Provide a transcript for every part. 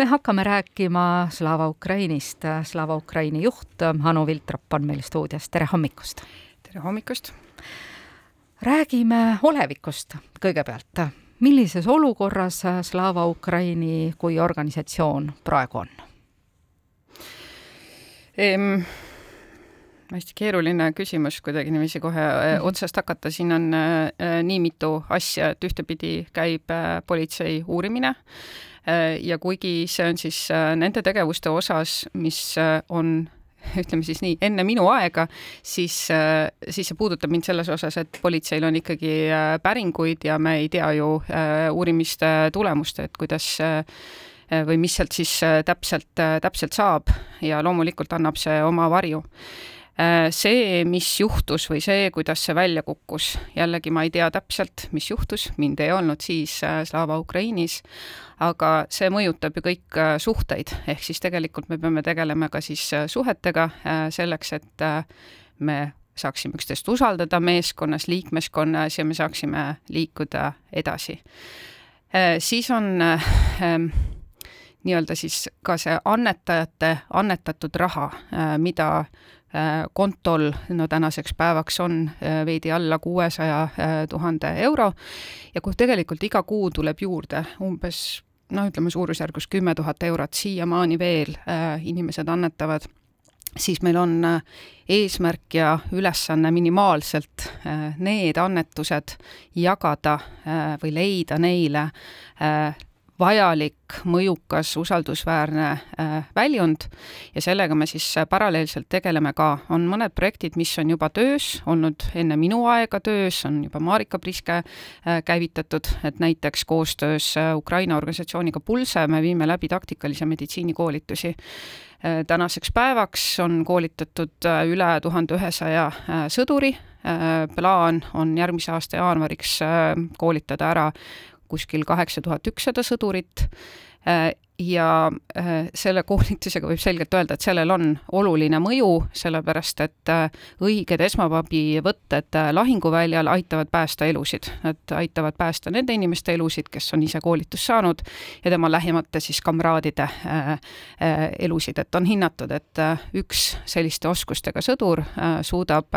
me hakkame rääkima Slava Ukrainist. Slava Ukraini juht Anu Viltrop on meil stuudios, tere hommikust! tere hommikust! räägime olevikust kõigepealt. millises olukorras Slava Ukraini kui organisatsioon praegu on ehm,? hästi keeruline küsimus kuidagi niiviisi kohe mm -hmm. otsast hakata, siin on äh, nii mitu asja, et ühtepidi käib äh, politsei uurimine äh, ja kuigi see on siis äh, nende tegevuste osas, mis äh, on ütleme siis nii, enne minu aega, siis, siis see puudutab mind selles osas, et politseil on ikkagi päringuid ja me ei tea ju uurimiste tulemust, et kuidas või mis sealt siis täpselt, täpselt saab. Ja loomulikult annab see oma varju. Äh, see, mis juhtus või see, kuidas see välja kukkus, jällegi ma ei tea täpselt, mis juhtus, mind ei olnud siis äh, Slava Ukrainis, aga see mõjutab ju kõik äh, suhteid, ehk siis tegelikult me peame tegelema ka siis suhetega selleks, et me saaksime üksteist usaldada meeskonnas, liikmeskonnas ja me saaksime liikuda edasi. siis on ähm, nii-öelda siis ka see annetajate annetatud raha, mida Äh, kontol no tänaseks päevaks on äh, veidi alla kuuesaja äh, tuhande euro. Ja kuhu tegelikult iga kuu tuleb juurde umbes noh, ütleme suurusjärgus kümme tuhat eurot siiamaani veel inimesed annetavad, siis meil on eesmärk ja ülesanne minimaalselt need annetused jagada või leida neile vajalik, mõjukas, usaldusväärne äh, väljund. Ja sellega me siis äh, paralleelselt tegeleme ka. on mõned projektid, mis on juba töös, olnud enne minu aega töös, on juba Marika Priske äh, käivitatud, et näiteks koostöös Ukraina organisatsiooniga Pulse me viime läbi taktikalise meditsiini koolitusi tänaseks päevaks on koolitatud üle tuhande ühesaja sõduri, plaan on järgmise aasta jaanuariks koolitada ära kuskil kaheksa tuhat ükssada sõdurit ja äh, selle koolitusega võib selgelt öelda, et sellel on oluline mõju, sellepärast et äh, õiged esmaabivõtted äh, lahinguväljal aitavad päästa elusid. Nad aitavad päästa nende inimeste elusid, kes on ise koolitust saanud ja tema lähimate siis kamraadide elusid, et on hinnatud, et üks selliste oskustega sõdur suudab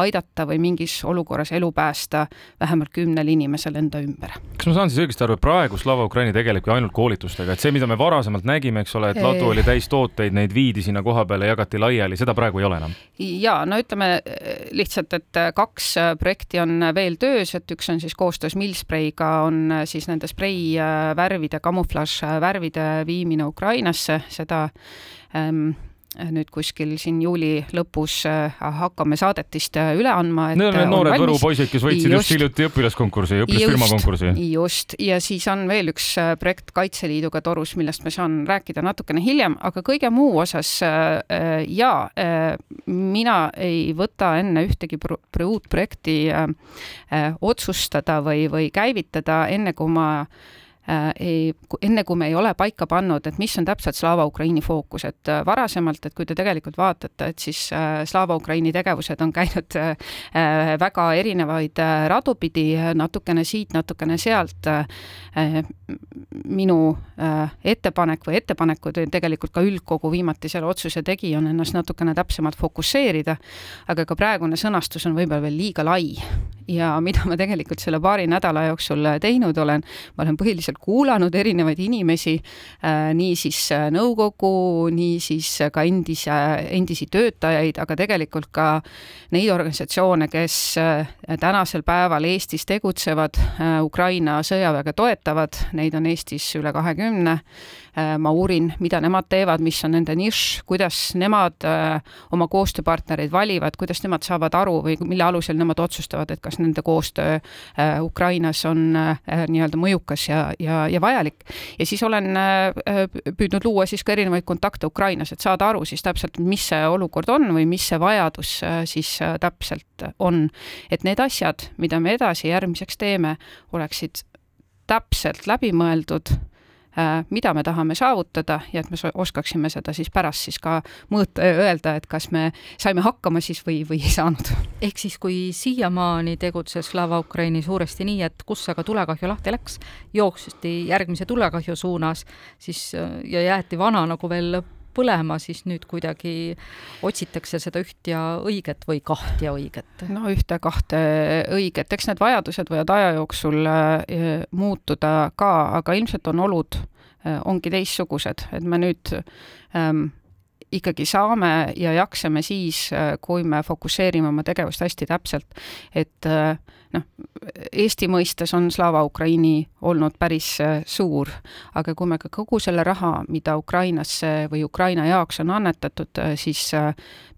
aidata või mingis olukorras elu päästa vähemalt kümnel inimesel enda ümber. kas ma saan siis õigesti aru, et praegu Slava Ukraini tegelebki ainult koolitustega, et see, mida me varasemalt nägime, eks ole, et ladu oli täis tooteid, neid viidi sinna koha peale, jagati laiali, seda praegu ei ole enam? ja no ütleme eh, lihtsalt, et eh, kaks eh, projekti on veel töös, et üks on siis koostöös Millspray'ga on siis nende sprei värvide, kamuflaažvärvide viimine Ukrainasse, seda ähm, nüüd kuskil siin juuli lõpus äh, hakkame saadetist äh, üle andma. Need on need noored Võru poisid, kes võitsid just, just hiljuti õpilaskonkursi, õpilasfirma konkursi. just, ja siis on veel üks projekt Kaitseliiduga torus, millest ma saan rääkida natukene hiljem, aga kõige muu osas jaa, mina ei võta enne ühtegi uut projekti otsustada või, või käivitada, enne kui ma ei, enne kui me ei ole paika pannud, et mis on täpselt Slava Ukraini fookus, et äh, varasemalt, et kui te tegelikult vaatate, et siis äh, Slava Ukraini tegevused on käinud väga erinevaid radu pidi, natukene siit, natukene sealt. minu ettepanek või ettepanekud, tegelikult ka üldkogu viimati selle otsuse tegi, on ennast natukene täpsemalt fokusseerida, aga ka praegune sõnastus on võib-olla veel liiga lai ja mida ma tegelikult selle paari nädala jooksul teinud olen, ma olen põhiliselt kuulanud erinevaid inimesi, äh, nii siis äh, nõukogu, nii siis ka endise, endisi töötajaid, aga tegelikult ka neid organisatsioone, kes äh, tänasel päeval Eestis tegutsevad, Ukraina sõjaväge toetavad, neid on Eestis üle kahekümne. Äh, ma uurin, mida nemad teevad, mis on nende nišš, kuidas nemad äh, oma koostööpartnereid valivad, kuidas nemad saavad aru või mille alusel nemad otsustavad, et kas nende koostöö äh, Ukrainas on nii-öelda mõjukas ja, ja, ja vajalik. ja siis olen püüdnud luua siis ka erinevaid kontakte Ukrainas, et saada aru siis täpselt, mis see olukord on või mis see vajadus siis täpselt on. et need asjad, mida me edasi järgmiseks teeme, oleksid täpselt läbimõeldud Äh, mida me tahame saavutada ja et me oskaksime seda siis pärast siis ka mõõta öelda, et kas me saime hakkama siis või, või ei saanud. ehk siis, kui siiamaani tegutses Slava Ukraini suuresti nii, et kus aga tulekahju lahti läks, jookssti järgmise tulekahju suunas, siis ja jäeti vana nagu veel põlema, siis nüüd kuidagi otsitakse seda üht ja õiget või kaht ja õiget? no ühte-kahte õiget, eks need vajadused võivad aja jooksul äh, muutuda ka, aga ilmselt on olud Äh, ongi teistsugused, et me nüüd ähm, ikkagi saame ja jaksame siis, äh, kui me fokusseerime oma tegevust hästi täpselt. et äh, noh, Eesti mõistes on Slava Ukraini olnud päris suur, aga kui me ka kogu selle raha, mida Ukrainasse või Ukraina jaoks on annetatud, siis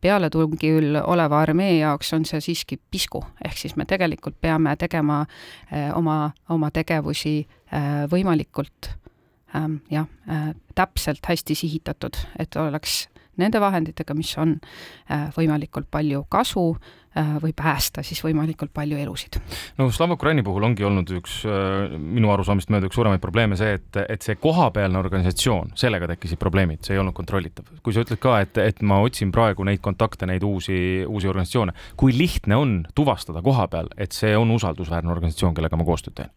pealetungil oleva armee jaoks on see siiski pisku, ehk siis me tegelikult peame tegema oma, oma tegevusi võimalikult ähm, jah äh,, täpselt hästi sihitatud, et oleks nende vahenditega, mis on äh, võimalikult palju kasu äh, või päästa siis võimalikult palju elusid. no Slava Ukraini puhul ongi olnud üks äh, minu arusaamist mööda üks suuremaid probleeme see, et, et see kohapealne organisatsioon, sellega tekkisid probleemid, see ei olnud kontrollitav. kui sa ütled ka, et, et ma otsin praegu neid kontakte, neid uusi, uusi organisatsioone, kui lihtne on tuvastada koha peal, et see on usaldusväärne organisatsioon, kellega ma koostööd teen?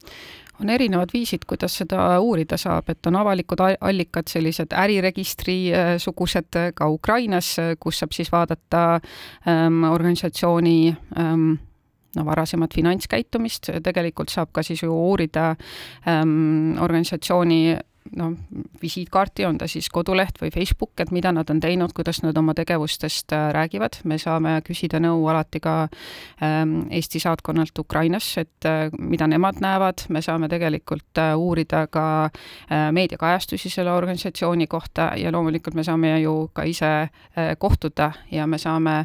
on erinevad viisid, kuidas seda uurida saab, et on avalikud allikad, sellised äriregistri äh, sugused äh, ka Ukrainas, äh, kus saab siis vaadata ähm, organisatsiooni ähm, no varasemat finantskäitumist, tegelikult saab ka siis ju uurida ähm, organisatsiooni noh, visiitkaarti, on ta siis koduleht või Facebook, et mida nad on teinud, kuidas nad oma tegevustest äh, räägivad, me saame küsida nõu alati ka ähm, Eesti saatkonnalt Ukrainas, et äh, mida nemad näevad, me saame tegelikult äh, uurida ka meediakajastusi selle organisatsiooni kohta ja loomulikult me saame ju ka ise kohtuda ja me saame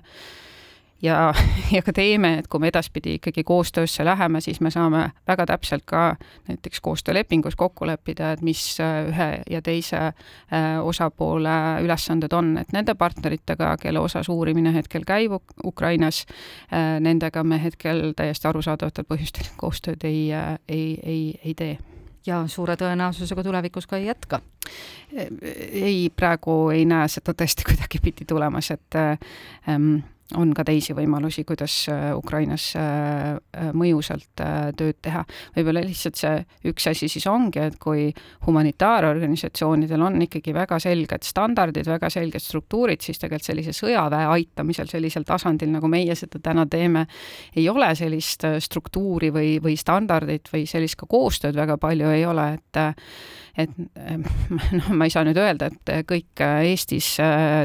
ja, ja ka teeme, et kui me edaspidi ikkagi koostöösse läheme, siis me saame väga täpselt ka näiteks koostöölepingus kokku leppida, et mis äh, ühe ja teise äh, osapoole ülesanded on, et nende partneritega, kelle osas uurimine hetkel käib Ukrainas, äh, nendega me hetkel täiesti arusaadavatel põhjustel koostööd ei, ei, ei, ei tee ja suure tõenäosusega tulevikus ka ei jätka? ei, praegu ei näe seda tõesti kuidagipidi tulemas, et ähm, on ka teisi võimalusi, kuidas äh, Ukrainas äh, äh, mõjusalt tööd teha. võib-olla lihtsalt see üks asi siis ongi, et kui humanitaarorganisatsioonidel on ikkagi väga selged standardid, väga selged struktuurid, siis tegelikult sellise sõjaväe aitamisel sellisel tasandil, nagu meie seda täna teeme, ei ole sellist struktuuri või, või standardit või sellist ka koostööd väga palju ei ole, et et noh, ma ei saa nüüd öelda, et kõik Eestis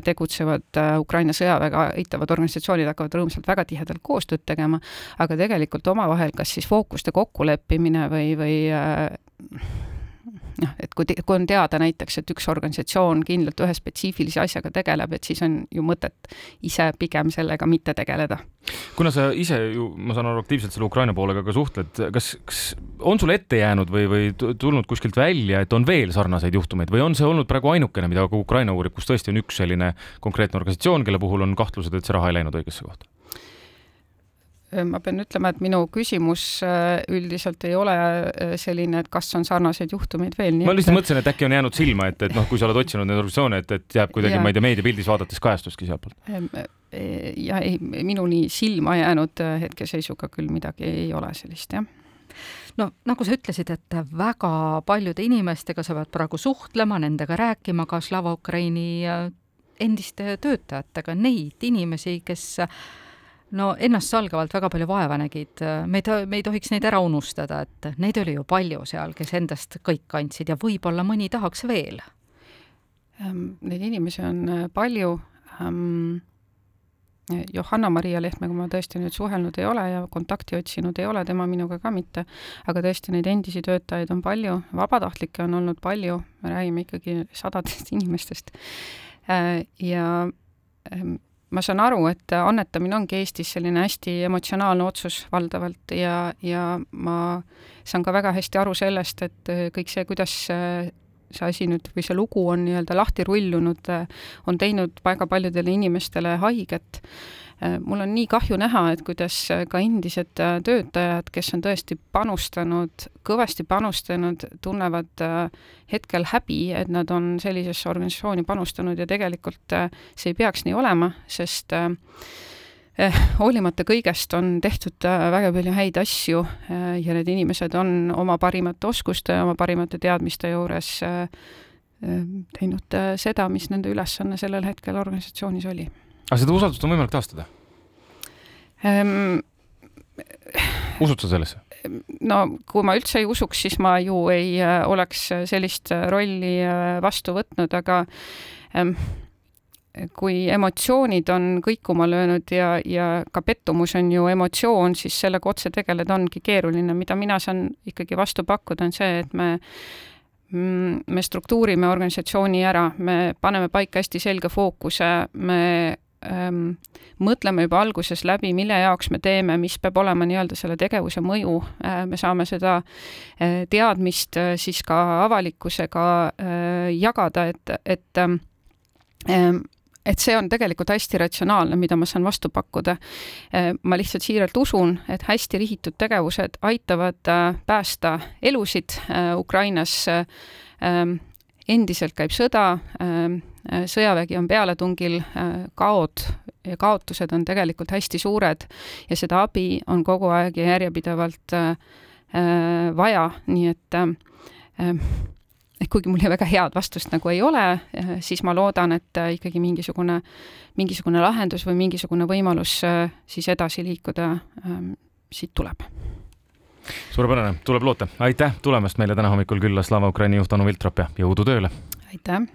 tegutsevad Ukraina sõjaväega aitavad organisatsioonid hakkavad rõõmsalt väga tihedalt koostööd tegema, aga tegelikult omavahel kas siis fookuste kokkuleppimine või, või noh, et kui, kui on teada näiteks, et üks organisatsioon kindlalt ühe spetsiifilise asjaga tegeleb, et siis on ju mõtet ise pigem sellega mitte tegeleda. kuna sa ise ju, ma saan aru, aktiivselt selle Ukraina poolega ka suhtled, kas, kas on sul ette jäänud või, või tulnud kuskilt välja, et on veel sarnaseid juhtumeid või on see olnud praegu ainukene, mida ka Ukraina uurib, kus tõesti on üks selline konkreetne organisatsioon, kelle puhul on kahtlused, et see raha ei läinud õigesse kohta? Ma pean ütlema, et minu küsimus äh, üldiselt ei ole äh, selline, et kas on sarnaseid juhtumeid veel. ma lihtsalt mõtlesin, et äkki on jäänud silma, et, et noh, kui sa oled otsinud neid organisatsioone, et, et jääb kuidagi, ma ei tea, meediapildis vaadates kajastuski sealtpoolt. E, ja ei, minuni silma jäänud äh, hetkeseisuga küll midagi ei ole sellist, jah no nagu sa ütlesid, et väga paljude inimestega sa pead praegu suhtlema, nendega rääkima, ka Slava Ukraini endiste töötajatega, neid inimesi, kes no ennastsalgavalt väga palju vaeva nägid, me ei to-, me ei tohiks neid ära unustada, et neid oli ju palju seal, kes endast kõik andsid ja võib-olla mõni tahaks veel. Ehm, neid inimesi on äh, palju ähm,. Johanna-Maria Lehtmega ma tõesti nüüd suhelnud ei ole ja kontakti otsinud ei ole, tema minuga ka mitte, aga tõesti neid endisi töötajaid on palju, vabatahtlikke on olnud palju, me räägime ikkagi sadadest inimestest äh, ja ähm, ma saan aru, et annetamine ongi Eestis selline hästi emotsionaalne otsus valdavalt ja, ja ma saan ka väga hästi aru sellest, et kõik see, kuidas see asi nüüd või see lugu on nii-öelda lahti rullunud, on teinud väga paljudele inimestele haiget. Äh, mul on nii kahju näha, et kuidas äh, ka endised äh, töötajad, kes on tõesti panustanud, kõvasti panustanud, tunnevad hetkel häbi, et nad on sellisesse organisatsiooni panustanud ja tegelikult see ei peaks nii olema, sest eh, hoolimata kõigest on tehtud väga palju häid asju ja need inimesed on oma parimate oskuste ja oma parimate teadmiste juures teinud seda, mis nende ülesanne sellel hetkel organisatsioonis oli aga seda usaldust on võimalik taastada ähm,? usud sa sellesse? no kui ma üldse ei usuks, siis ma ju ei äh, oleks sellist äh, rolli äh, vastu võtnud, aga ähm, kui emotsioonid on kõikuma löönud ja, ja ka pettumus on ju emotsioon, siis sellega otse tegeleda ongi keeruline. mida mina saan ikkagi vastu pakkuda, on see, et me mm, me struktuurime organisatsiooni ära, me paneme paika hästi selge fookuse, me ähm, mõtleme juba alguses läbi, mille jaoks me teeme, mis peab olema nii-öelda selle tegevuse mõju äh,, me saame seda äh, teadmist äh, siis ka avalikkusega jagada, et, et ähm et see on tegelikult hästi ratsionaalne, mida ma saan vastu pakkuda. Äh, ma lihtsalt siiralt usun, et hästi rihitud tegevused aitavad äh, päästa elusid Ukrainas ähm, endiselt käib sõda, ähm, äh, sõjavägi on pealetungil, äh, kaod ja kaotused on tegelikult hästi suured ja seda abi on kogu aeg ja järjepidevalt äh, vaja, nii et et kuigi mul väga head vastust nagu ei ole, siis ma loodan, et ikkagi mingisugune, mingisugune lahendus või mingisugune võimalus siis edasi liikuda ähm, siit tuleb suurepärane, tuleb loota. aitäh tulemast meile täna hommikul külla, Slava Ukraini juht Anu Viltrop ja jõudu tööle! aitäh!